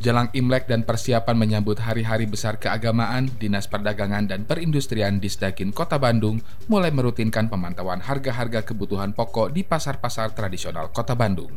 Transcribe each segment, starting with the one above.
Jelang Imlek dan persiapan menyambut hari-hari besar keagamaan, Dinas Perdagangan dan Perindustrian Disdakin Kota Bandung mulai merutinkan pemantauan harga-harga kebutuhan pokok di pasar-pasar tradisional Kota Bandung.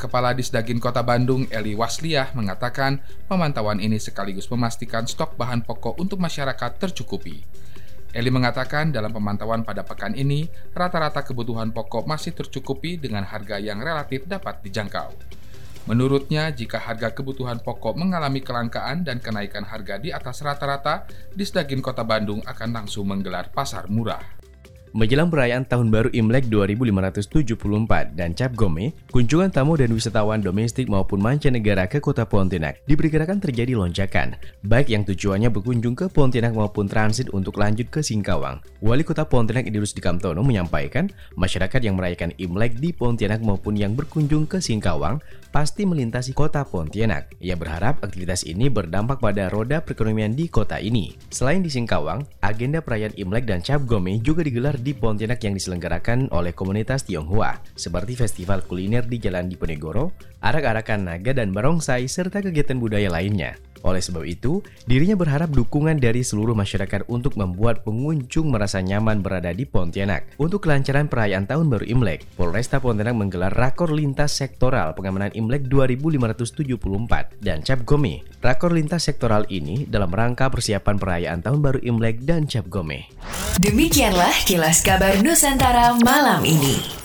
Kepala Disdagin Kota Bandung, Eli Wasliah, mengatakan pemantauan ini sekaligus memastikan stok bahan pokok untuk masyarakat tercukupi. Eli mengatakan dalam pemantauan pada pekan ini, rata-rata kebutuhan pokok masih tercukupi dengan harga yang relatif dapat dijangkau. Menurutnya, jika harga kebutuhan pokok mengalami kelangkaan dan kenaikan harga di atas rata-rata, Disdagin Kota Bandung akan langsung menggelar pasar murah. Menjelang perayaan Tahun Baru Imlek 2574 dan Cap Gome, kunjungan tamu dan wisatawan domestik maupun mancanegara ke kota Pontianak diperkirakan terjadi lonjakan, baik yang tujuannya berkunjung ke Pontianak maupun transit untuk lanjut ke Singkawang. Wali Kota Pontianak Idrus Dikamtono menyampaikan, masyarakat yang merayakan Imlek di Pontianak maupun yang berkunjung ke Singkawang pasti melintasi kota Pontianak. Ia berharap aktivitas ini berdampak pada roda perekonomian di kota ini. Selain di Singkawang, agenda perayaan Imlek dan Cap Gome juga digelar di Pontianak yang diselenggarakan oleh komunitas Tionghoa, seperti festival kuliner di Jalan Diponegoro, arak-arakan naga dan barongsai, serta kegiatan budaya lainnya. Oleh sebab itu, dirinya berharap dukungan dari seluruh masyarakat untuk membuat pengunjung merasa nyaman berada di Pontianak. Untuk kelancaran perayaan Tahun Baru Imlek, Polresta Pontianak menggelar rakor lintas sektoral pengamanan Imlek 2574 dan Cap Gome. Rakor lintas sektoral ini dalam rangka persiapan perayaan Tahun Baru Imlek dan Cap Gome. Demikianlah kilas kabar Nusantara malam ini.